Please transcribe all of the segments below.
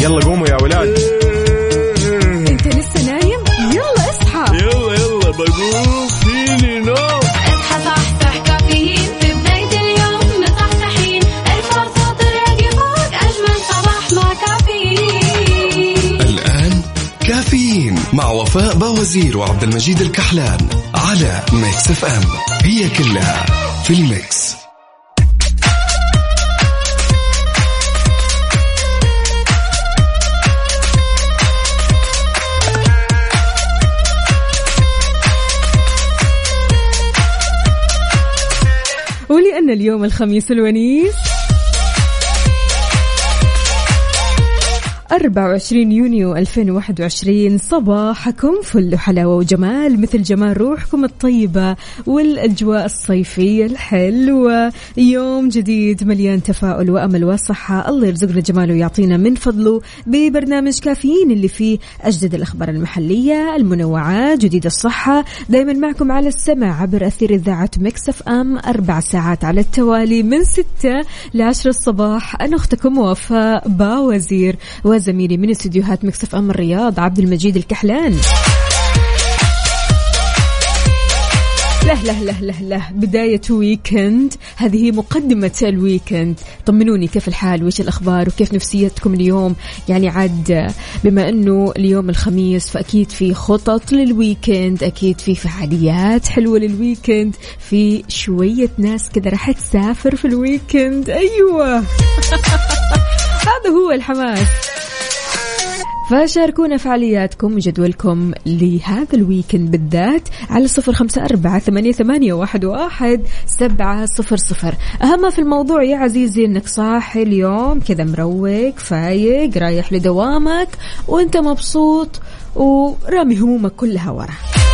يلا قوموا يا ولاد. انت لسه نايم؟ يلا اصحى. يلا يلا بقوم. فيني نو اصحى صحصح كافيين. في بداية اليوم مصحصحين الفرصة تراقي فوق أجمل صباح مع كافيين. الآن كافيين مع وفاء باوزير وعبد المجيد الكحلان على Mix FM. هي كلها في ال mix. اليوم الخميس الونيس. 24 يونيو 2021 صباحكم فل حلاوة وجمال مثل جمال روحكم الطيبة والأجواء الصيفية الحلوة. يوم جديد مليان تفاؤل وأمل وصحة. الله يرزقنا جماله ويعطينا من فضله ببرنامج كافيين اللي فيه أجدد الأخبار المحلية المنوعات جديد الصحة. دايما معكم على السمع عبر أثير إذاعة مكسف أم أربع ساعات على التوالي من ستة لعشر الصباح. أنا أختكم وفاء باوزير. وزميلي من استديوهات Mix FM الرياض عبد المجيد الكحلان. له له له له له بداية weekend هذه مقدمة ال weekend طمنوني كيف الحال؟ وش الأخبار؟ وكيف نفسيتكم اليوم؟ يعني عاد بما أنه اليوم الخميس فأكيد في خطط لل weekend أكيد في فعاليات حلوة لل weekend في شوية ناس كذا راح تسافر في ال weekend أيوة. هذا هو الحماس. فشاركونا فعالياتكم وجدولكم لهذا الويكند بالذات على صفر خمسة أربعة ثمانية, ثمانية واحد, واحد سبعة صفر صفر. أهم في الموضوع يا عزيزي أنك صاحي اليوم كذا مروق فايق رايح لدوامك وأنت مبسوط ورامي همومك كلها ورا.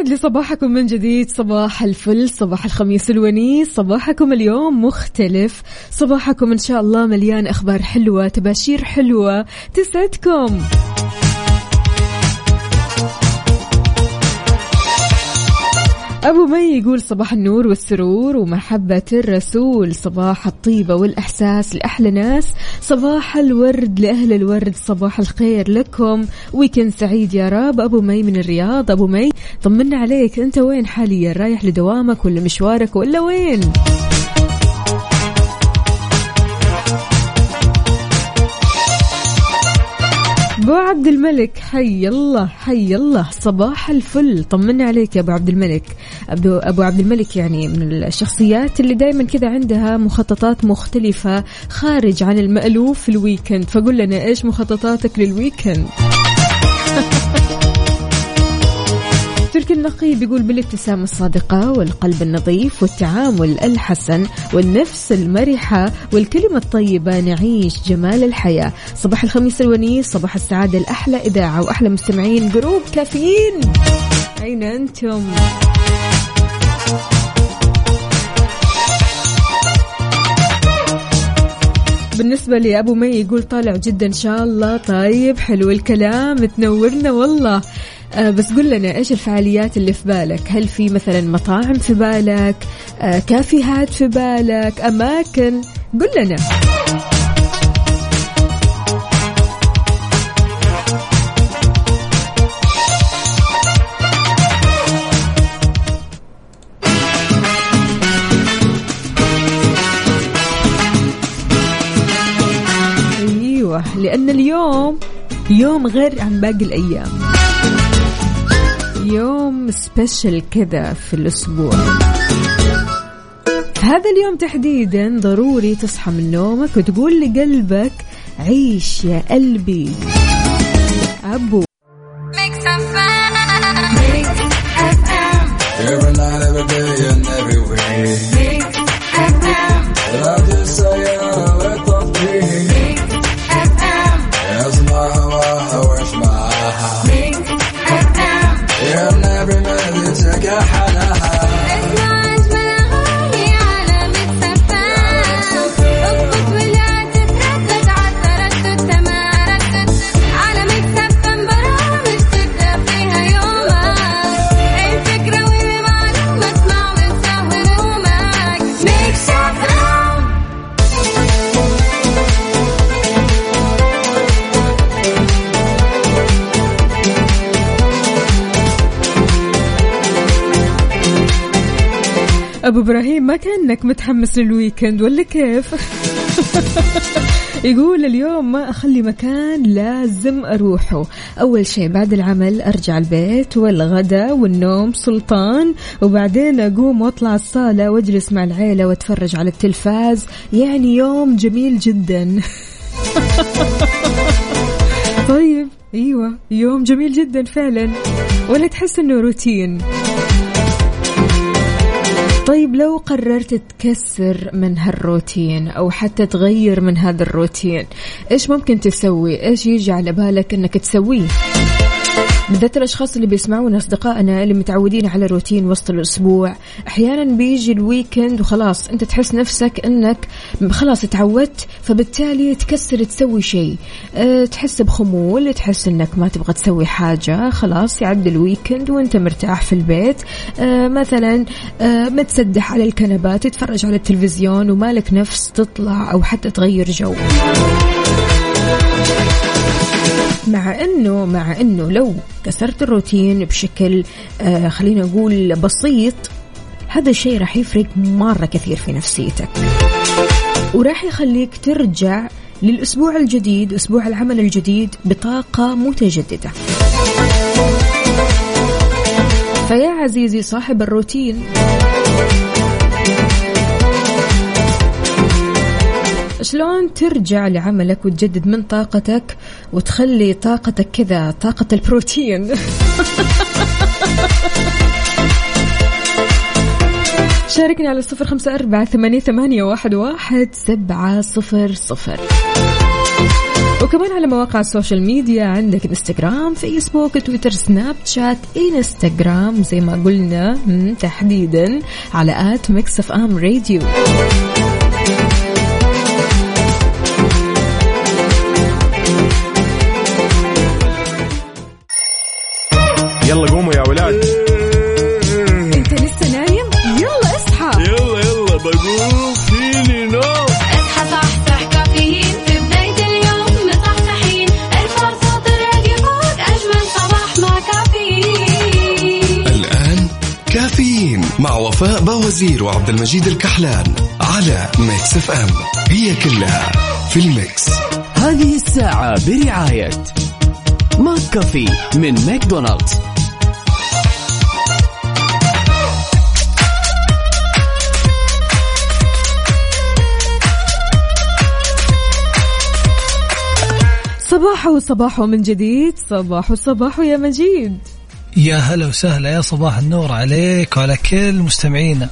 ويسعد لي صباحكم من جديد. صباح الفل صباح الخميس الونيس. صباحكم اليوم مختلف. صباحكم إن شاء الله مليان أخبار حلوة تباشير حلوة تسعدكم. أبو مي يقول صباح النور والسرور ومحبة الرسول صباح الطيبة والإحساس لأحلى ناس صباح الورد لأهل الورد. صباح الخير لكم. weekend سعيد يا رب. أبو مي من الرياض. أبو مي طمنا عليك. أنت وين حاليا؟ رايح لدوامك ولا مشوارك ولا وين؟ أبو عبد الملك حي الله حي الله صباح الفل. طمنا عليك يا أبو عبد الملك. ابو أبو عبد الملك يعني من الشخصيات اللي دائما كذا عندها مخططات مختلفة خارج عن المألوف في ال weekend فقول لنا إيش مخططاتك لل weekend تركي النقي بيقول بالابتسامة الصادقة والقلب النظيف والتعامل الحسن والنفس المرحة والكلمة الطيبة نعيش جمال الحياة. صباح الخميس الونيس صباح السعادة الأحلى إذاعة وأحلى مستمعين group كافيين. أين أنتم؟ بالنسبة لأبو مي يقول طالع جدا إن شاء الله. طيب حلو الكلام تنورنا والله. بس قل لنا إيش الفعاليات اللي في بالك؟ هل في مثلا مطاعم في بالك؟ آه كافيهات في بالك؟ أماكن؟ قل لنا. أيوه لأن اليوم يوم غير عن باقي الأيام. يوم سبيشل كذا في الأسبوع. هذا اليوم تحديدا ضروري تصحى من نومك وتقول لقلبك عيش يا قلبي. أبو. Every night, every day, ابو إبراهيم ما كأنك متحمس للويكند ولا كيف؟ يقول اليوم ما أخلي مكان لازم أروحه. أول شيء بعد العمل أرجع البيت والغداء والنوم سلطان وبعدين أقوم وأطلع الصالة وأجلس مع العيلة وأتفرج على التلفاز. يعني يوم جميل جدا. طيب أيوه يوم جميل جدا فعلا. ولا تحس إنه روتين. طيب لو قررت تكسر من هالروتين أو حتى تغير من هذا الروتين إيش ممكن تسوي؟ إيش يجي على بالك إنك تسويه؟ بالذات الأشخاص اللي بيسمعونا أصدقائنا اللي متعودين على روتين وسط الأسبوع أحيانا بيجي ال weekend وخلاص أنت تحس نفسك أنك خلاص تعودت فبالتالي تكسر تسوي شيء. أه تحس بخمول تحس أنك ما تبغى تسوي حاجة خلاص يعدي ال weekend وأنت مرتاح في البيت. أه مثلا أه متسدح على الكنبات تتفرج على التلفزيون ومالك نفس تطلع أو حتى تغير جو. مع انه مع إنه لو كسرت الروتين بشكل آه خلينا نقول بسيط هذا الشيء راح يفرق مرة كثير في نفسيتك. وراح يخليك ترجع للأسبوع الجديد أسبوع العمل الجديد بطاقة متجددة. فيا عزيزي صاحب الروتين. شلون ترجع لعملك وتجدد من طاقتك وتخلي طاقتك كذا طاقة البروتين؟ شاركني على صفر خمسة أربعة ثمانية, ثمانية واحد, واحد سبعة صفر صفر. وكمان على مواقع ال social media عندك إنستغرام فيسبوك تويتر سناب شات إنستغرام زي ما قلنا تحديدا على at Mix FM Radio. وعبد المجيد الكحلان على Mix FM هي كلها في ال mix. هذه الساعة برعاية McCafé من ماكدونالدز. صباح وصباح من جديد صباح وصباح يا مجيد. يا هلا وسهلا يا صباح النور عليك وعلى كل مستمعينا.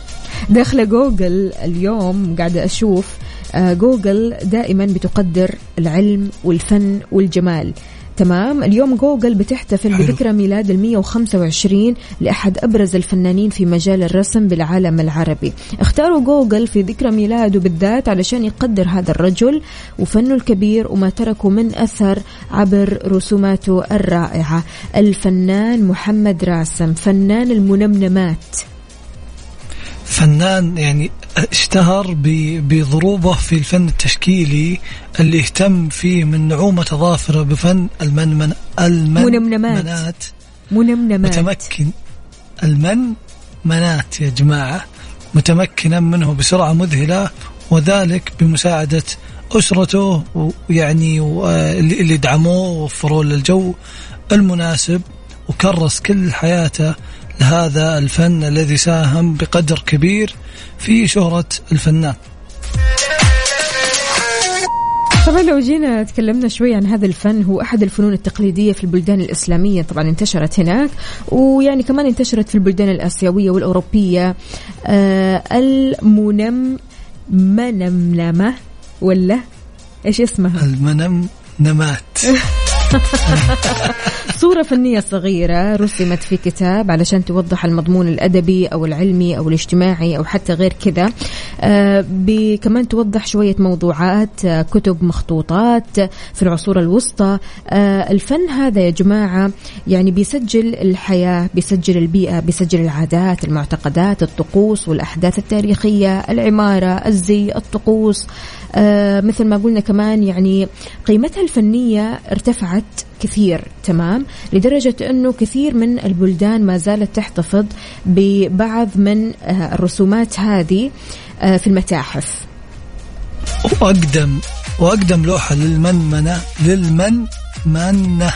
داخله جوجل اليوم قاعدة أشوف آه، جوجل دائما بتقدر العلم والفن والجمال. تمام؟ اليوم جوجل بتحتفل. بذكرى ميلاد ال 125 لأحد أبرز الفنانين في مجال الرسم بالعالم العربي. اختاروا جوجل في ذكرى ميلاده بالذات علشان يقدر هذا الرجل وفنه الكبير وما تركه من أثر عبر رسوماته الرائعة. الفنان محمد راسم فنان المنمنمات. فنان يعني اشتهر بضروبه في الفن التشكيلي اللي اهتم فيه من نعومة أظافره بفن المنمن منمنمات. المنمنات منمنمات. متمكن. المن منات يا جماعة. متمكنا منه بسرعة مذهلة وذلك بمساعدة أسرته ويعني اللي دعموه ووفروا له الجو المناسب وكرس كل حياته لهذا الفن الذي ساهم بقدر كبير في شهرة الفنان. طبعا لو جينا تكلمنا شوي عن هذا الفن هو أحد الفنون التقليدية في البلدان الإسلامية. طبعا انتشرت هناك ويعني كمان انتشرت في البلدان الآسيوية والأوروبية. آه المنم منمنمة ولا؟ إيش اسمها؟ المنم نمات صورة فنية صغيرة رسمت في كتاب علشان توضح المضمون الأدبي أو العلمي أو الاجتماعي أو حتى غير كذا. آه، كمان توضح شوية موضوعات آه، كتب مخطوطات في العصور الوسطى. آه، الفن هذا يا جماعة يعني بيسجل الحياة بيسجل البيئة بيسجل العادات المعتقدات الطقوس والأحداث التاريخية العمارة الزي الطقوس. مثل ما قلنا كمان يعني قيمتها الفنية ارتفعت كثير تمام؟ لدرجة أنه كثير من البلدان ما زالت تحتفظ ببعض من آه، الرسومات هذه آه، في المتاحف. وأقدم وأقدم لوحة للمنمنة للمنمنة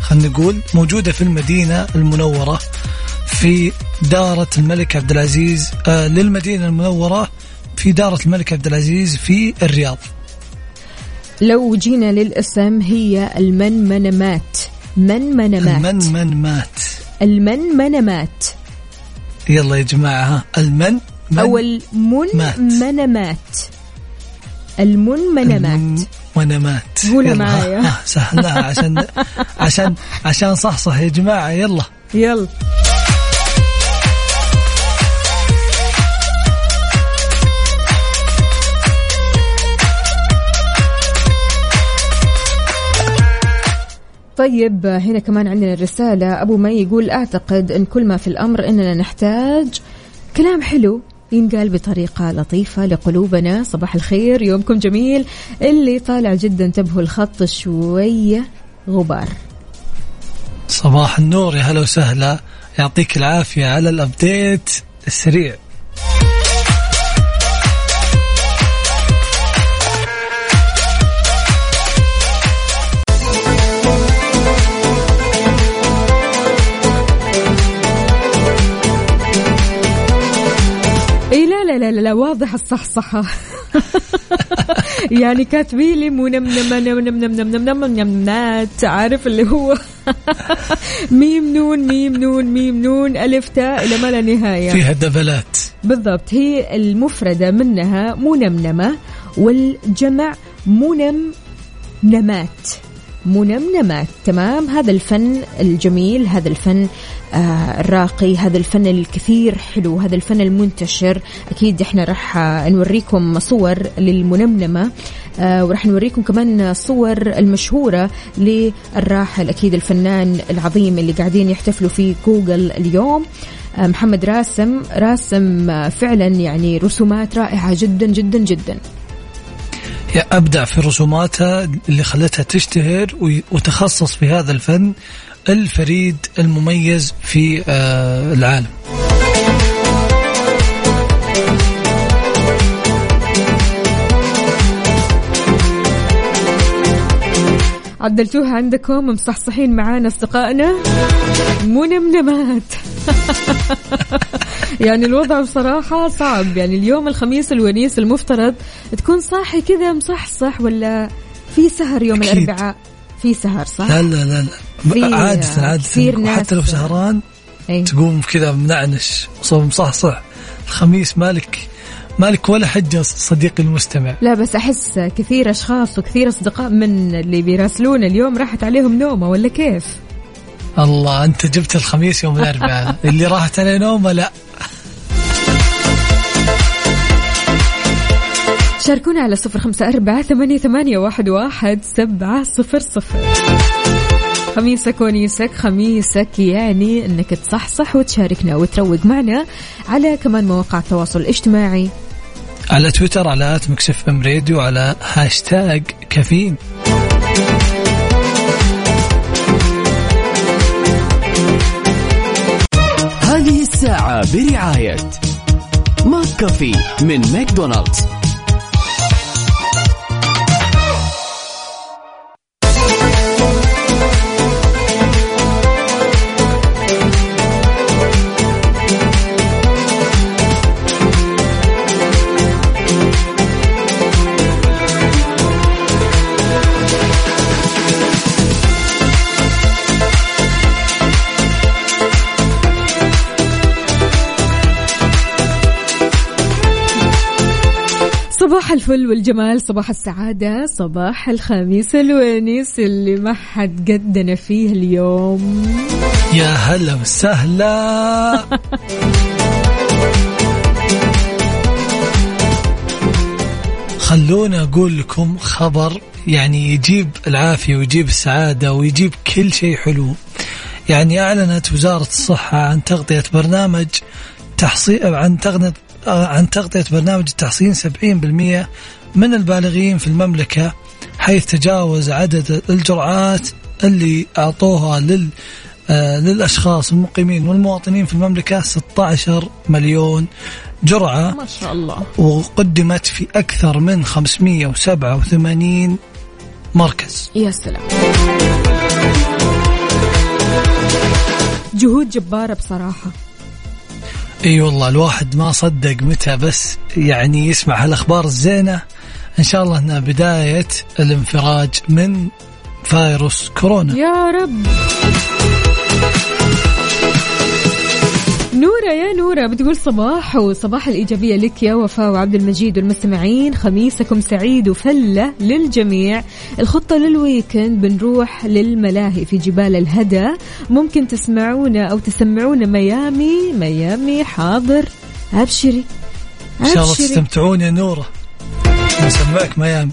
خلينا نقول موجودة في المدينة المنورة في دارة الملك عبد العزيز آه للمدينة المنورة في دارة الملك عبد العزيز في الرياض. لو جينا للأسم هي المنمنمات. منمنمات. المنمنمات. المنمنمات. يلا يا جماعة ها المن من أو المنمنمات. المنمنمات. ونمات قولها معايا. ها، سهلناها عشان عشان عشان صحصح يا جماعة يلا. يلا. طيب هنا كمان عندنا رسالة أبو مي يقول أعتقد أن كل ما في الأمر أننا نحتاج كلام حلو ينقال بطريقة لطيفة لقلوبنا. صباح الخير يومكم جميل. اللي طالع جدا انتبهوا الخط شوية غبار. صباح النور يا هلا وسهلا. يعطيك العافية على الأبديت السريع. لا لا لا واضح الصحصحة يعني كاتبين لي منمنمة نمنمنمنمنمنمنات عارف اللي هو ميم نون ميم نون ميم نون ألف تاء إلى ما لا نهاية فيها دبلات بالضبط هي المفردة منها منمنمة والجمع منمنمات منمنمات تمام هذا الفن الجميل هذا الفن آه الراقي. هذا الفن الكثير حلو هذا الفن المنتشر. أكيد إحنا راح آه، نوريكم صور للمنمنمة آه وراح نوريكم كمان صور المشهورة للراحل أكيد الفنان العظيم اللي قاعدين يحتفلوا في جوجل اليوم. آه، محمد راسم. راسم فعلا يعني رسومات رائعة جدا جدا جدا. أبدع في رسوماتها اللي خلتها تشتهر وتخصص في هذا الفن. الفريد المميز في آه، العالم. عدلتوها عندكم مصحصحين معانا أصدقائنا. منمنمات يعني الوضع بصراحة صعب. يعني اليوم الخميس الونيس المفترض تكون صاحي كذا مصحصح ولا في سهر يوم أكيد. الأربعاء؟ في سهر صح؟ لا لا لا, لا. عادة عادة حتى لو سهران أي. تقوم كذا منعنش مصحصح الخميس مالك مالك ولا حجة صديقي المستمع لا بس أحس كثير أشخاص وكثير أصدقاء من اللي بيراسلون اليوم راحت عليهم نومة ولا كيف؟ الله أنت جبت الخميس يوم الأربعاء اللي راحت عليه نومة لا شاركونا على صفر خمسة أربعة ثمانية, ثمانية واحد, واحد سبعة صفر صفر. خميسك ونيسك خميسك يعني أنك تصحصح وتشاركنا وتروق معنا على كمان مواقع التواصل الاجتماعي. على تويتر على at Mix FM Radio على هاشتاج كافيين. هذه الساعة برعاية ماك كافي من ماكدونالدز. الفل والجمال صباح السعادة صباح الخميس الونيس اللي ما حد قدنا فيه اليوم. يا هلا وسهلا. خلونا أقول لكم خبر يعني يجيب العافية ويجيب السعادة ويجيب كل شيء حلو. يعني أعلنت وزارة الصحة عن تغطية برنامج تحصين عن عن تغطية برنامج التحصين 70% من البالغين في المملكة حيث تجاوز عدد الجرعات اللي أعطوها لل آه، للأشخاص المقيمين والمواطنين في المملكة 16 مليون جرعة. ما شاء الله. وقدمت في أكثر من 587 مركز. يا سلام. جهود جبارة بصراحة. إي والله الواحد ما صدق متى بس يعني يسمع هالأخبار الزينة. إن شاء الله إنها بداية الانفراج من فيروس كورونا. يا رب. نورة يا نورة بتقول صباح وصباح الإيجابية لك يا وفاء وعبد المجيد والمستمعين. خميسكم سعيد وفلة للجميع. الخطة للويكند بنروح للملاهي في جبال الهدى. ممكن تسمعونا أو تسمعونا ميامي ميامي حاضر. أبشري إن شاء الله. تستمتعون يا نورة. نسمعك ميامي.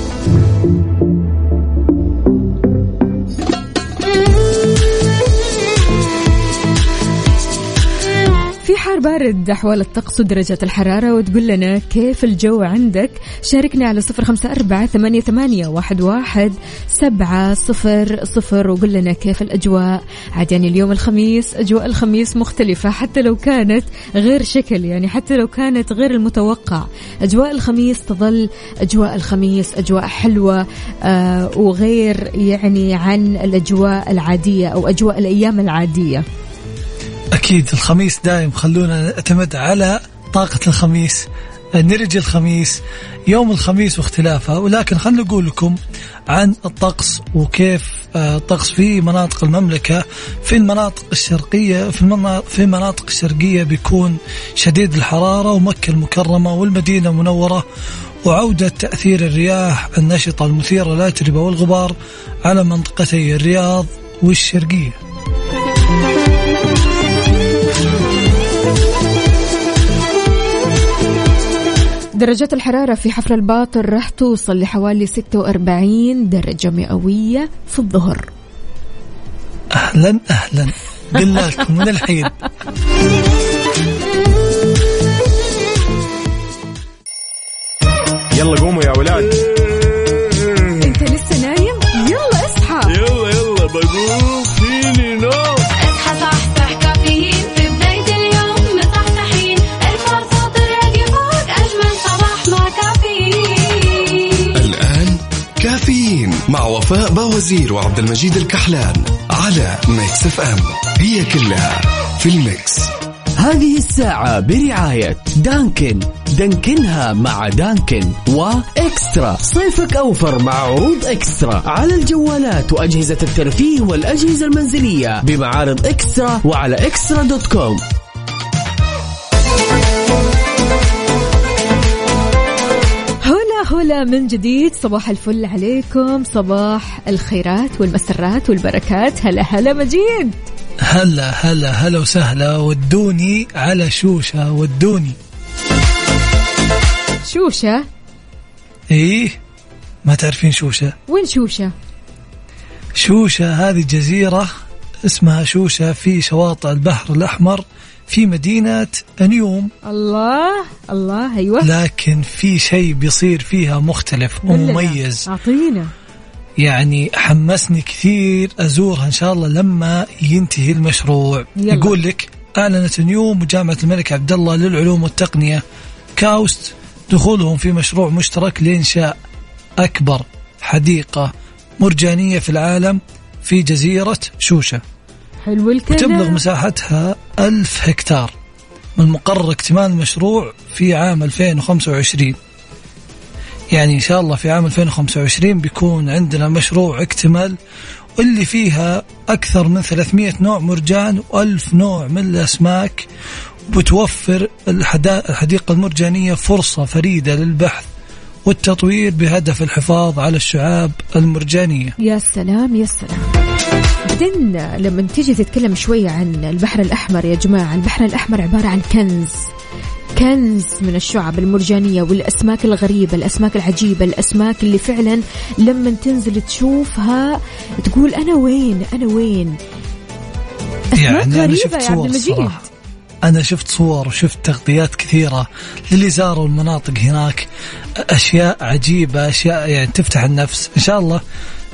بارد أحوال الطقس ودرجات الحرارة وتقول لنا كيف الجو عندك. شاركنا على صفر خمسة أربعة ثمانية, ثمانية واحد, واحد سبعة صفر صفر وقول لنا كيف الأجواء. عاد يعني اليوم الخميس أجواء الخميس مختلفة حتى لو كانت غير شكل يعني حتى لو كانت غير المتوقع. أجواء الخميس تظل أجواء الخميس أجواء حلوة آه وغير يعني عن الأجواء العادية أو أجواء الأيام العادية. أكيد الخميس دايم خلونا نعتمد على طاقة الخميس نرجي الخميس يوم الخميس واختلافه. ولكن خلينا نقول لكم عن الطقس وكيف آه، الطقس في مناطق المملكة في المناطق الشرقية في المنا- في المناطق الشرقية بيكون شديد الحرارة ومكة المكرمة والمدينة المنورة وعودة تأثير الرياح النشطة المثيرة للأتربة والغبار على منطقتي الرياض والشرقية. درجات الحرارة في حفر الباطن راح توصل لحوالي 46 درجة مئوية في الظهر. أهلا أهلا. قلنا لكم من الحين؟ يلا قوموا يا ولاد. باوزير وعبد المجيد الكحلان على Mix FM. هي كلها في ال mix. هذه الساعة برعاية Dunkin. Dunkin ها مع Dunkin و Extra. صيفك أوفر مع عروض Extra. على الجوالات وأجهزة الترفيه والأجهزة المنزلية بمعارض Extra وعلى Extra dot com. هلا من جديد صباح الفل عليكم صباح الخيرات والمسرات والبركات. هلا هلا مجيد. هلا هلا هلا وسهلا. ودوني على شوشة ودوني. شوشة؟ إيه ما تعرفين شوشة؟ وين شوشة؟ شوشة هذه جزيرة اسمها شوشة في شواطئ البحر الأحمر. في مدينة أنيوم. الله الله أيوه. لكن في شيء بيصير فيها مختلف. ومميز. أعطينا. يعني حمسني كثير أزورها إن شاء الله لما ينتهي المشروع. يلا. يقول لك أعلنت نيوم وجامعة الملك عبد الله للعلوم والتقنية. كاوست دخولهم في مشروع مشترك لإنشاء أكبر حديقة مرجانية في العالم في جزيرة شوشة. حلو الكلام. تبلغ مساحتها ألف هكتار من المقرر اكتمال المشروع في عام 2025 يعني إن شاء الله في عام 2025 بيكون عندنا مشروع اكتمل واللي فيها أكثر من 300 نوع مرجان وألف نوع من الأسماك بتوفر الحديقة المرجانية فرصة فريدة للبحث والتطوير بهدف الحفاظ على الشعاب المرجانية. يا سلام يا سلام. بعدين لما تيجي تتكلم شوية عن البحر الأحمر يا جماعة البحر الأحمر عبارة عن كنز. كنز من الشعب المرجانية والأسماك الغريبة الأسماك العجيبة الأسماك اللي فعلا لما تنزل تشوفها تقول أنا وين؟ أنا وين؟ أسماك يعني أنا شفت صور صراحة. أنا شفت صور وشفت تغطيات كثيرة للي زاروا المناطق هناك. أشياء عجيبة أشياء يعني تفتح النفس. إن شاء الله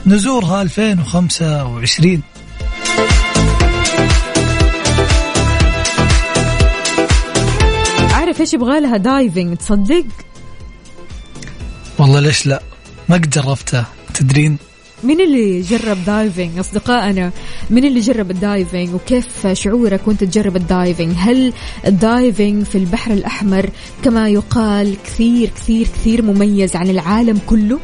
نزورها 2025 عارف إيش يبغى لها دايفنج تصدق؟ والله ليش لا؟ ما قد جربتها. تدرين؟ مين اللي جرب diving أصدقائنا مين اللي جرب ال diving وكيف شعورك وأنت تجرب الدايفنج هل ال diving في البحر الأحمر كما يقال كثير كثير كثير مميز عن العالم كله؟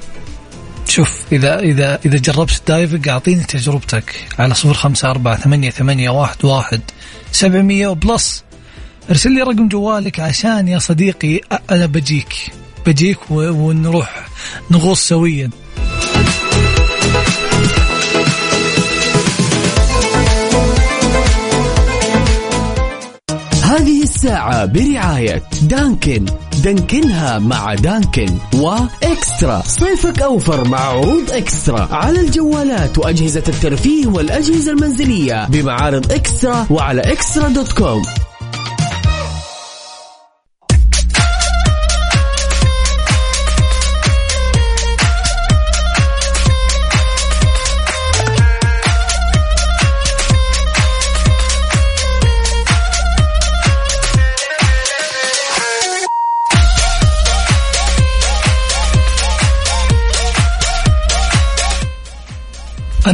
شوف إذا إذا إذا جربت ال diving أعطيني تجربتك على صفر خمسة أربعة ثمانية ثمانية واحد واحد سبعمية و plus. ارسل لي رقم جوالك عشان يا صديقي أنا بجيك. بجيك ونروح نغوص سويا. هذه الساعة برعاية Dunkin. Dunkin ها مع Dunkin و Extra صيفك أوفر مع عروض Extra. على الجوالات وأجهزة الترفيه والأجهزة المنزلية بمعارض Extra وعلى Extra dot com.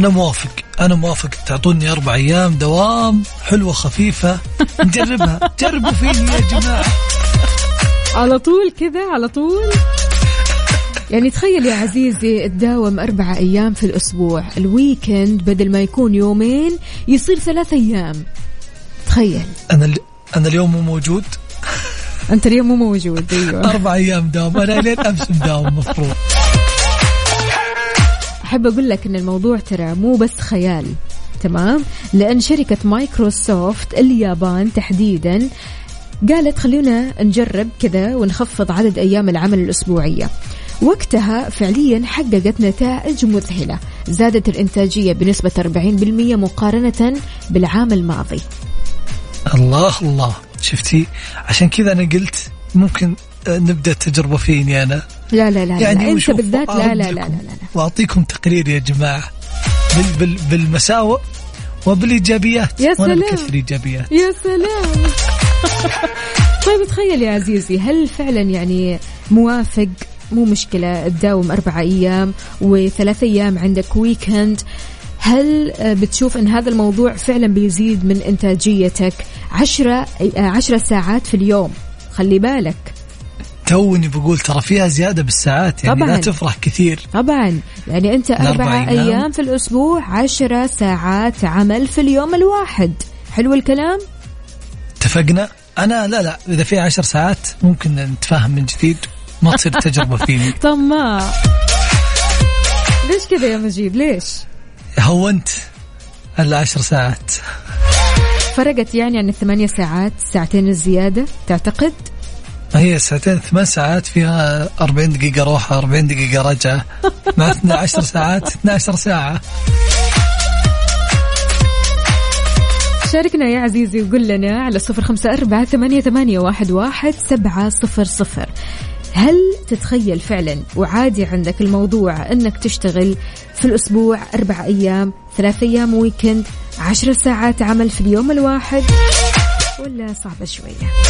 أنا موافق. أنا موافق. تعطوني أربع أيام دوام حلوة خفيفة. نجربها. جربوا فيني يا جماعة. على طول كذا على طول. يعني تخيل يا عزيزي تداوم أربعة أيام في الأسبوع. الويكند بدل ما يكون يومين يصير ثلاثة أيام. تخيل. أنا ال- أنا اليوم مو موجود. أنت اليوم مو موجود أيوه. أربع أيام دوام. أنا لين أمس مداوم مفروض. أحب أقول لك أن الموضوع ترى مو بس خيال تمام؟ لأن شركة مايكروسوفت اليابان تحديدا قالت خلونا نجرب كذا ونخفض عدد أيام العمل الأسبوعية. وقتها فعليا حققت نتائج مذهلة زادت الإنتاجية بنسبة 40% مقارنة بالعام الماضي. الله الله شفتي؟ عشان كذا أنا قلت ممكن آه، نبدأ التجربة فيني أنا؟ لا لا لا, لا. يعني وشوف بالذات لا لا لا, لا, لا, لا. وأعطيكم تقرير يا جماعة. بال بال بالمساوئ وبالإيجابيات. يا سلام. بكثر إيجابيات يا سلام. طيب تخيل يا عزيزي هل فعلا يعني موافق؟ مو مشكلة تداوم أربع أيام وثلاث أيام عندك ويكند هل بتشوف أن هذا الموضوع فعلا بيزيد من إنتاجيتك؟ عشرة, عشرة ساعات في اليوم. خلي بالك. توني بقول ترى فيها زيادة بالساعات يعني طبعاً. لا تفرح كثير طبعا يعني أربعة أيام. أيام في الأسبوع عشرة ساعات عمل في اليوم الواحد حلو الكلام؟ اتفقنا أنا لا لا إذا في عشر ساعات ممكن نتفاهم من جديد ما تصير تجربة فيني طماع ليش كذا يا مجيب ليش؟ هونت العشر ساعات فرقت يعني عن الثمانية ساعات ساعتين الزيادة تعتقد؟ هي ساعتين ثمان ساعات فيها 40 دقيقة روحة 40 دقيقة رجعة مع 12 ساعات 12 ساعة. شاركنا يا عزيزي وقول لنا على صفر خمسة أربعة ثمانية, ثمانية واحد, واحد سبعة صفر صفر. هل تتخيل فعلا وعادي عندك الموضوع أنك تشتغل في الأسبوع أربع أيام ثلاث أيام weekend عشر ساعات عمل في اليوم الواحد؟ ولا صعبة شوية؟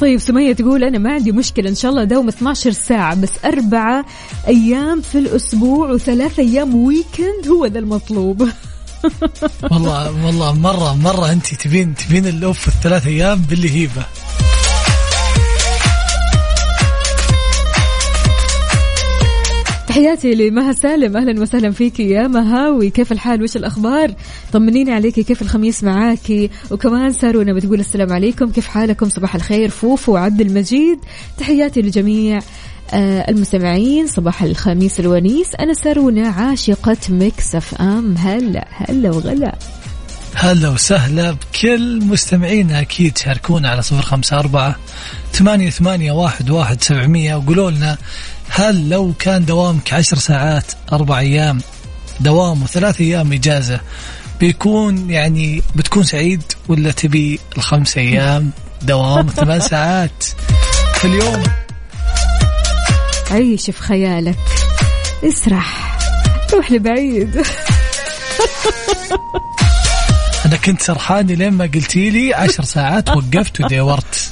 طيب سمية تقول أنا ما عندي مشكلة إن شاء الله دوام 12 ساعة بس أربعة أيام في الأسبوع وثلاث أيام weekend هو ذا المطلوب. والله والله مرة مرة انت تبين تبين ال off الثلاث أيام باللي هيبة. تحياتي لمها سالم. أهلا وسهلا فيكي يا مهاوي. كيف الحال؟ وش الأخبار؟ طمنيني عليكي كيف الخميس معاكي وكمان سارونا بتقول السلام عليكم. كيف حالكم؟ صباح الخير. فوفو وعبد المجيد. تحياتي لجميع آه، المستمعين. صباح الخميس الونيس. أنا سارونا عاشقة Mix FM. هلا هلا وغلا. هلا وسهلا بكل مستمعينا أكيد شاركونا على صفر خمسة أربعة ثمانية ثمانية واحد واحد سبعمية وقولوا لنا هل لو كان دوامك عشر ساعات أربع أيام دوام وثلاث أيام إجازة بيكون يعني بتكون سعيد ولا تبي الخمس أيام دوام ثمان ساعات في اليوم؟ عيش في خيالك. اسرح. روح لبعيد. أنا كنت سرحان لين ما قلتي لي عشر ساعات وقفت ودورت.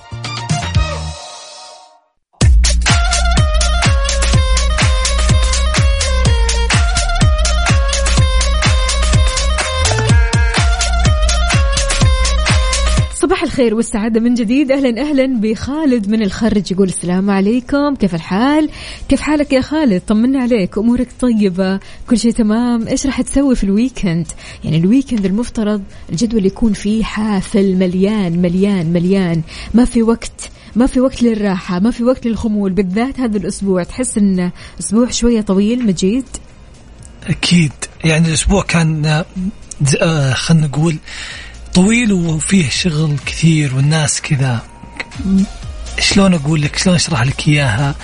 الخير والسعادة من جديد. أهلا أهلا بخالد من الخرج يقول السلام عليكم. كيف الحال؟ كيف حالك يا خالد؟ طمنا عليك أمورك طيبة كل شيء تمام. إيش راح تسوي في ال weekend؟ يعني ال weekend المفترض الجدول يكون فيه حافل مليان مليان مليان. ما في وقت ما في وقت للراحة ما في وقت للخمول. بالذات هذا الأسبوع تحس إنه أسبوع شوية طويل مجيد؟ أكيد. يعني الأسبوع كان آه، خلينا نقول طويل وفيه شغل كثير والناس كذا. شلون أقول لك؟ شلون أشرح لك إياها؟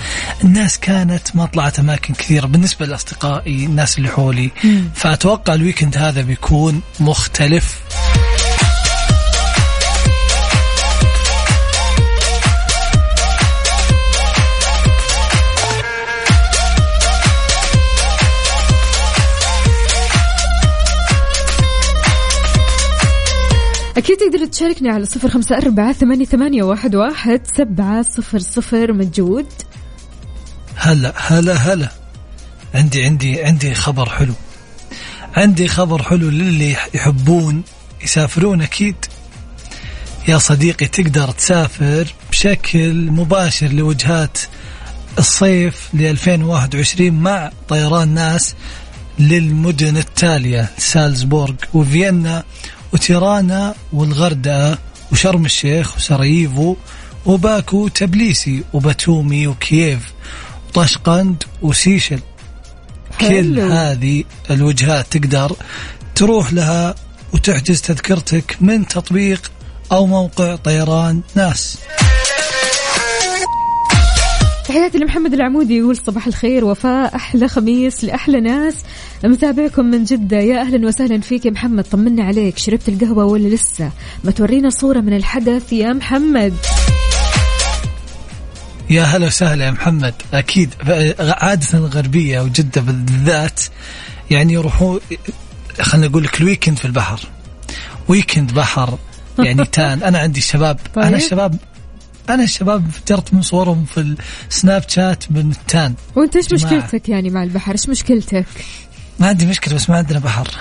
الناس كانت ما طلعت أماكن كثيرة. بالنسبة لأصدقائي الناس اللي حولي فأتوقع الويكند هذا بيكون مختلف. أكيد تقدر تشاركنا على صفر خمسة أربعة ثمانية, واحد, سبعة صفر صفر موجود هلا هلا هلا. عندي عندي عندي خبر حلو. عندي خبر حلو للي يحبون يسافرون أكيد. يا صديقي تقدر تسافر بشكل مباشر لوجهات الصيف ل 2021 مع طيران ناس للمدن التالية سالزبورغ وفيينا. وتيرانا والغردقة وشرم الشيخ وسراييفو وباكو وتبليسي وباتومي وكييف وطشقند وسيشل كل. هذه الوجهات تقدر تروح لها وتحجز تذكرتك من تطبيق أو موقع طيران ناس تحياتي لمحمد العمودي يقول صباح الخير وفاء أحلى خميس لأحلى ناس. متابعكم من جدة يا أهلا وسهلا فيك يا محمد طمنا عليك. شربت القهوة ولا لسه؟ ما تورينا صورة من الحدث يا محمد. يا هلا وسهلا يا محمد. أكيد عادة الغربية وجدة بالذات يعني يروحوا خلينا نقول لك ال weekend في البحر. weekend بحر يعني tan. أنا عندي الشباب طيب. أنا الشباب أنا الشباب جرت من صورهم في السناب شات من التان وانت إيش. مشكلتك يعني مع البحر؟ إيش مشكلتك؟ ما عندي مشكلة بس ما عندنا بحر.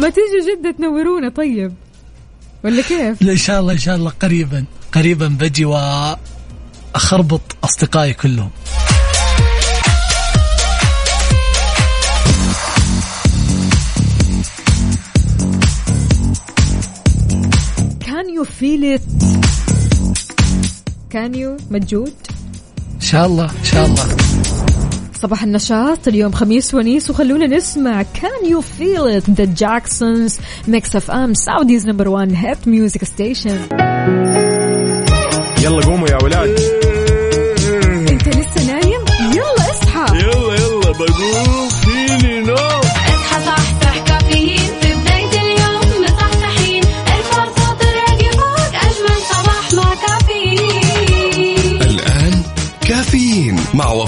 ما تيجي جدة تنورونا طيب. ولا كيف؟ لا إن شاء الله إن شاء الله قريبا قريبا بجي وأخربط أصدقائي كلهم. can you feel it can you مجود ان شاء الله ان شاء الله صباح النشاط اليوم خميس ونيس وخلونا نسمع can you feel it The Jacksons Mix FM Saudi's number 1 hit music station يلا قوموا يا ولاد.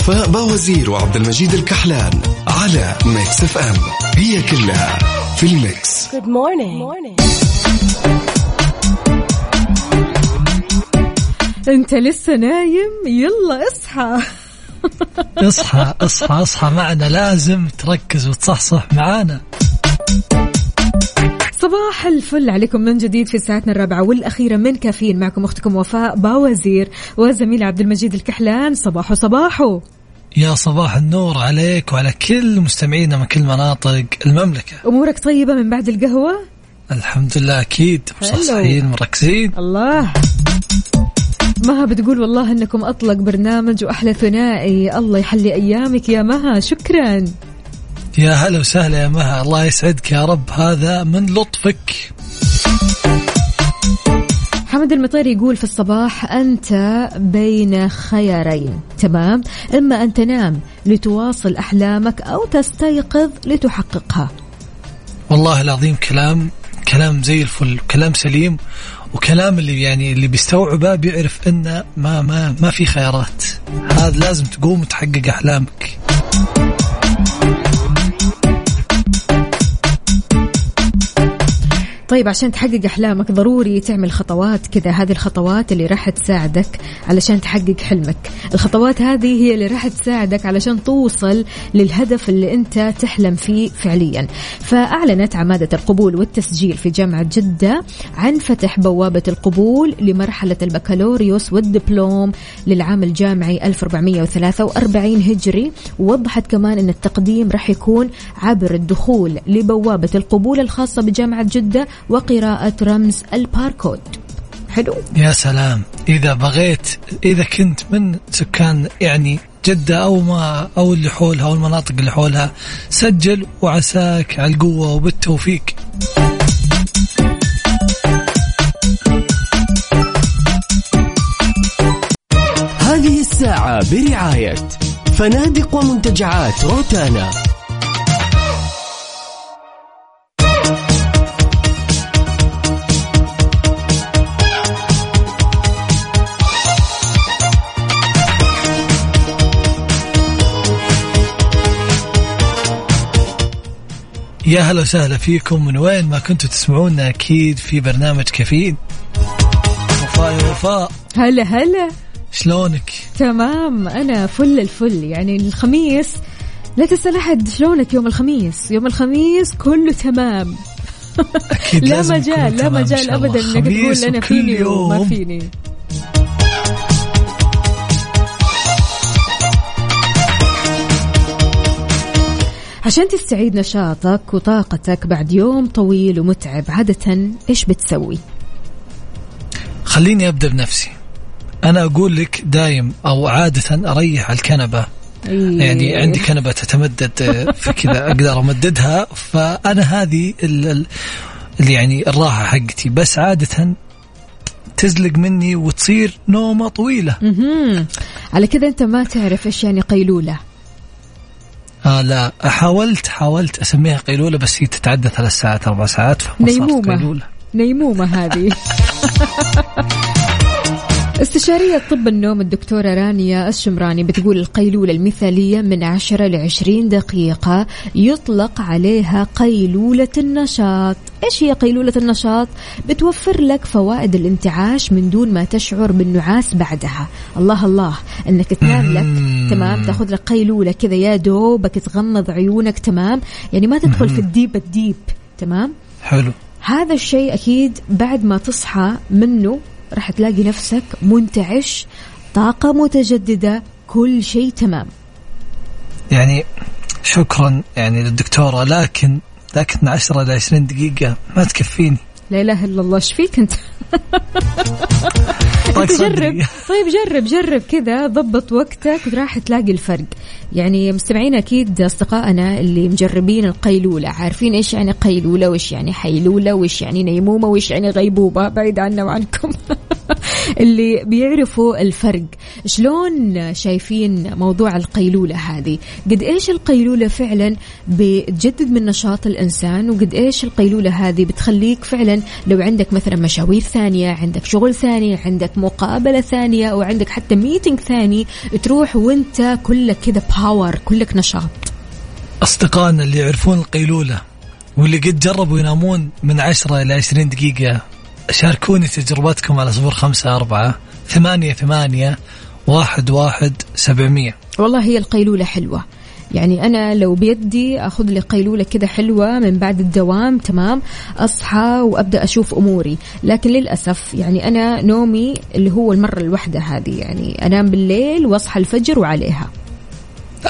وفاء باوزير وعبد المجيد الكحلان على Mix FM. هي كلها في ال mix. انت لسه نايم؟ يلا اصحى. اصحى اصحى اصحى معنا. لازم تركز وتصحصح معانا. صباح الفل عليكم من جديد في ساعتنا الرابعة والأخيرة من كافيين. معكم أختكم وفاء باوزير وزميل عبد المجيد الكحلان. صباحو صباحو. يا صباح النور عليك وعلى كل مستمعينا من كل مناطق المملكة. أمورك طيبة من بعد القهوة؟ الحمد لله أكيد. مصحصحين مركزين. الله. مها بتقول والله إنكم أطلق برنامج وأحلى ثنائي. الله يحلي أيامك يا مها. شكرا. يا هلا وسهلا يا مها. الله يسعدك يا رب. هذا من لطفك. حمد المطير يقول في الصباح أنت بين خيارين. تمام؟ إما أن تنام لتواصل أحلامك أو تستيقظ لتحققها. والله العظيم كلام كلام زي الفل كلام سليم وكلام اللي يعني اللي بيستوعبه بيعرف انه ما ما ما في خيارات. هذا لازم تقوم وتحقق أحلامك. طيب عشان تحقق أحلامك ضروري تعمل خطوات كذا. هذه الخطوات اللي راح تساعدك علشان تحقق حلمك. الخطوات هذه هي اللي راح تساعدك علشان توصل للهدف اللي أنت تحلم فيه فعليا. فأعلنت عمادة القبول والتسجيل في جامعة جدة عن فتح بوابة القبول لمرحلة البكالوريوس والدبلوم للعام الجامعي 1443 هجري. ووضحت كمان أن التقديم راح يكون عبر الدخول لبوابة القبول الخاصة بجامعة جدة وقراءة رمز الباركود. حلو. يا سلام. إذا بغيت إذا كنت من سكان يعني جدة أو ما أو اللي حولها أو المناطق اللي حولها سجل وعساك على القوة وبالتوفيق. هذه الساعة برعاية فنادق ومنتجعات روتانا. يا هلا وسهلا فيكم. من وين ما كنتوا تسمعونا أكيد في برنامج كافيين وفاء يا وفاء. هلا هلا. شلونك؟ تمام أنا فل الفل. يعني الخميس لا تسأل أحد شلونك يوم الخميس؟ يوم الخميس كله تمام. أكيد لا مجال لا مجال. أبدا إنك تقول وكل فيني وما. فيني. عشان تستعيد نشاطك وطاقتك بعد يوم طويل ومتعب عادة إيش بتسوي؟ خليني أبدأ بنفسي. أنا أقول لك دايم أو عادة أريح على الكنبة يعني عندي كنبة تتمدد آه، في كذا أقدر أمددها. فأنا هذه ال- ال- اللي يعني الراحة حقتي. بس عادة تزلق مني وتصير نومة طويلة. مهم. على كذا أنت ما تعرف إيش يعني قيلولة. آه لا. حاولت حاولت أسميها قيلولة بس هي تتعدى ثلاث ساعات أربع ساعات فما صارت نيمومة. قيلولة. نيمومة هذه. استشارية طب النوم الدكتورة رانيا الشمراني بتقول القيلولة المثالية من 10 ل 20 دقيقة يطلق عليها قيلولة النشاط. إيش هي قيلولة النشاط؟ بتوفر لك فوائد الانتعاش من دون ما تشعر بالنعاس بعدها. الله الله أنك تنام لك تمام؟ تاخذ لك قيلولة كذا يا دوبك تغمض عيونك تمام؟ يعني ما تدخل في الديب الديب تمام؟ حلو. هذا الشيء أكيد بعد ما تصحى منه راح تلاقي نفسك منتعش طاقة متجددة كل شيء تمام. يعني شكرا يعني للدكتورة لكن لكن 10 ل 20 دقيقة ما تكفيني. لا إله إلا الله إيش فيك أنت؟ انت جرب. طيب جرب جرب كذا ضبط وقتك وراح تلاقي الفرق. يعني مستمعين أكيد أصدقائنا اللي مجربين القيلولة عارفين إيش يعني قيلولة وإيش يعني حيلولة وإيش يعني نيمومة وإيش يعني غيبوبة بعيد عنا وعنكم. اللي بيعرفوا الفرق. شلون شايفين موضوع القيلولة هذه؟ قد إيش القيلولة فعلا بتجدد من نشاط الإنسان وقد إيش القيلولة هذه بتخليك فعلا لو عندك مثلا مشاوير ثانية عندك شغل ثاني عندك مقابلة ثانية أو عندك حتى ميتنج ثاني تروح وانت كلك كذا باور كلك نشاط. أصدقائنا اللي يعرفون القيلولة واللي قد جربوا ينامون من 10 إلى 20 دقيقة شاركوني تجربتكم على صفر خمسة أربعة ثمانية ثمانية واحد واحد سبعمية. والله هي القيلولة حلوة. يعني أنا لو بيدي أخذ لي قيلولة كذا حلوة من بعد الدوام تمام؟ أصحى وأبدأ أشوف أموري. لكن للأسف يعني أنا نومي اللي هو المرة الواحدة هذه يعني أنام بالليل وأصحى الفجر وعليها.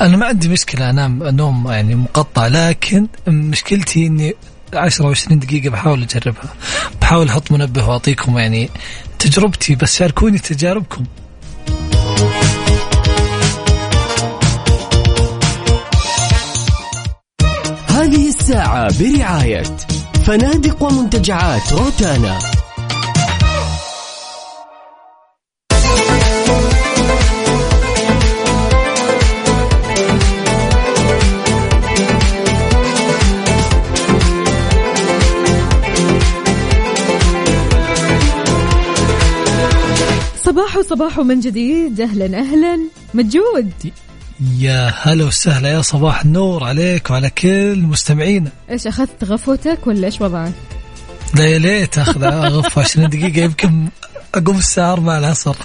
أنا ما عندي مشكلة أنام نوم يعني مقطع لكن مشكلتي إني 10 أو 20 دقيقة بحاول أجربها. بحاول أحط منبه وأعطيكم يعني تجربتي بس شاركوني تجاربكم. الساعة برعاية فنادق ومنتجعات روتانا. صباح صباح من جديد. أهلا أهلا. مجود. يا هلا وسهلا يا صباح النور عليك وعلى كل مستمعينا إيش أخذت غفوتك ولا إيش وضعك؟ لا يا ليت أخذ غرفة 20 دقيقة يمكن أقوم الساعة 4 العصر.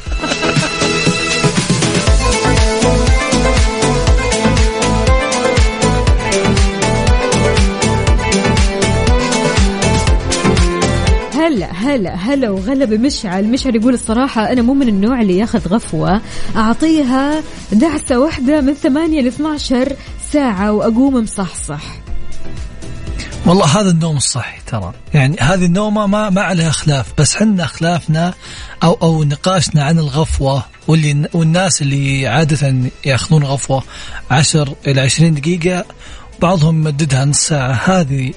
هلا هلا هلا وغلا بمشعل. مشعل يقول الصراحة أنا مو من النوع اللي ياخذ غفوة. أعطيها دعسة واحدة من 8 ل 12 ساعة وأقوم مصحصح. والله هذا النوم الصحي ترى. يعني هذه النومة ما ما عليها خلاف بس حنا خلافنا أو أو نقاشنا عن الغفوة واللي والناس اللي عادة يأخذون غفوة 10 إلى 20 دقيقة بعضهم يمددها نص ساعة. هذه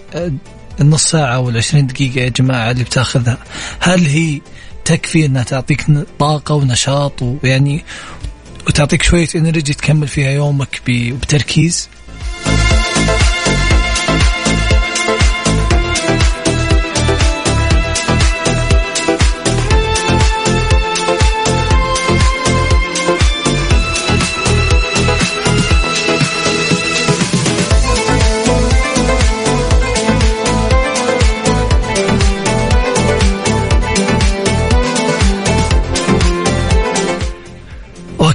النص ساعة وال 20 دقيقة يا جماعة اللي بتاخذها. هل هي تكفي إنها تعطيك طاقة ونشاط ويعني وتعطيك شوية انرجي تكمل فيها يومك بتركيز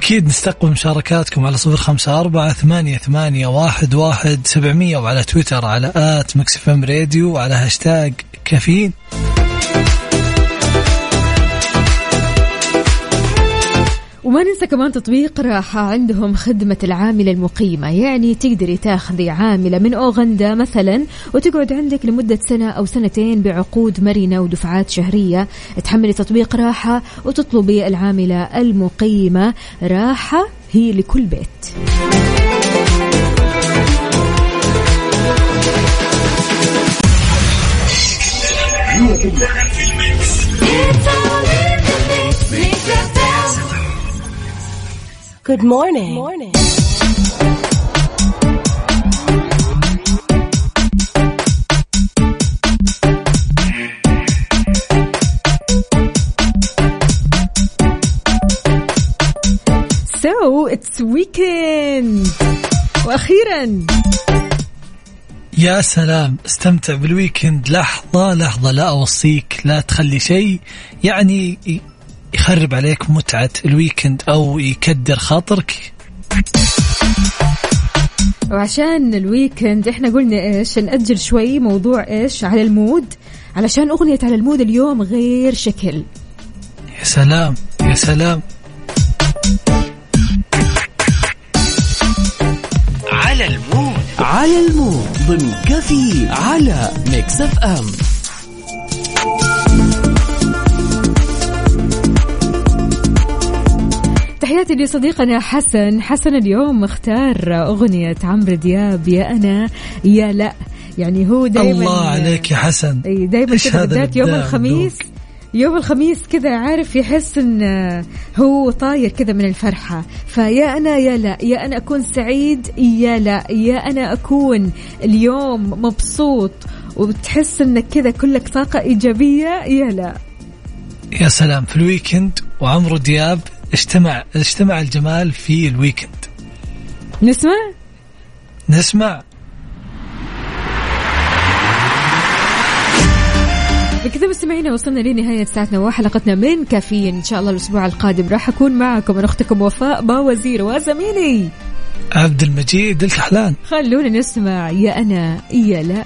وأكيد نستقبل مشاركاتكم على صفر خمسة أربعة ثمانية, ثمانية واحد, واحد سبعمية وعلى تويتر على at MixFM Radio وعلى هاشتاج كافيين. وما ننسى كمان تطبيق راحة عندهم خدمة العاملة المقيمة. يعني تقدري تاخذي عاملة من أوغندا مثلا وتقعد عندك لمدة سنة أو سنتين بعقود مرنة ودفعات شهرية. تحملي تطبيق راحة وتطلبي العاملة المقيمة. راحة هي لكل بيت. Good morning. morning. So it's weekend وأخيرا يا سلام استمتع بال weekend لحظة لحظة لا أوصيك لا تخلي شيء يعني يخرب عليك متعة ال weekend أو يكدر خاطرك. وعشان ال weekend إحنا قلنا إيش؟ نأجل شوي موضوع إيش؟ على ال mood. علشان أغنية على ال mood اليوم غير شكل. يا سلام يا سلام. على المود. على المود. ضمن كافيين على Mix FM. تحياتي لصديقنا حسن. حسن اليوم اختار أغنية عمرو دياب يا أنا يا لا. يعني هو دائما الله عليك يا حسن. إي دائما إيش كذا بالذات يوم الخميس دوك؟ يوم الخميس كذا عارف يحس إن هو طاير كذا من الفرحة. فيا أنا يا لا. يا أنا أكون سعيد يا لا. يا أنا أكون اليوم مبسوط. وبتحس انك كذا كلك طاقة إيجابية يا لا. يا سلام. في ال weekend وعمرو دياب اجتمع اجتمع الجمال في ال weekend. نسمع؟ نسمع. بكذا مستمعينا وصلنا لنهاية ساعتنا وحلقتنا من كافيين. إن شاء الله الأسبوع القادم راح أكون معكم. من أختكم وفاء باوزير وزميلي. عبد المجيد الكحلان. خلونا نسمع. يا أنا يا لا.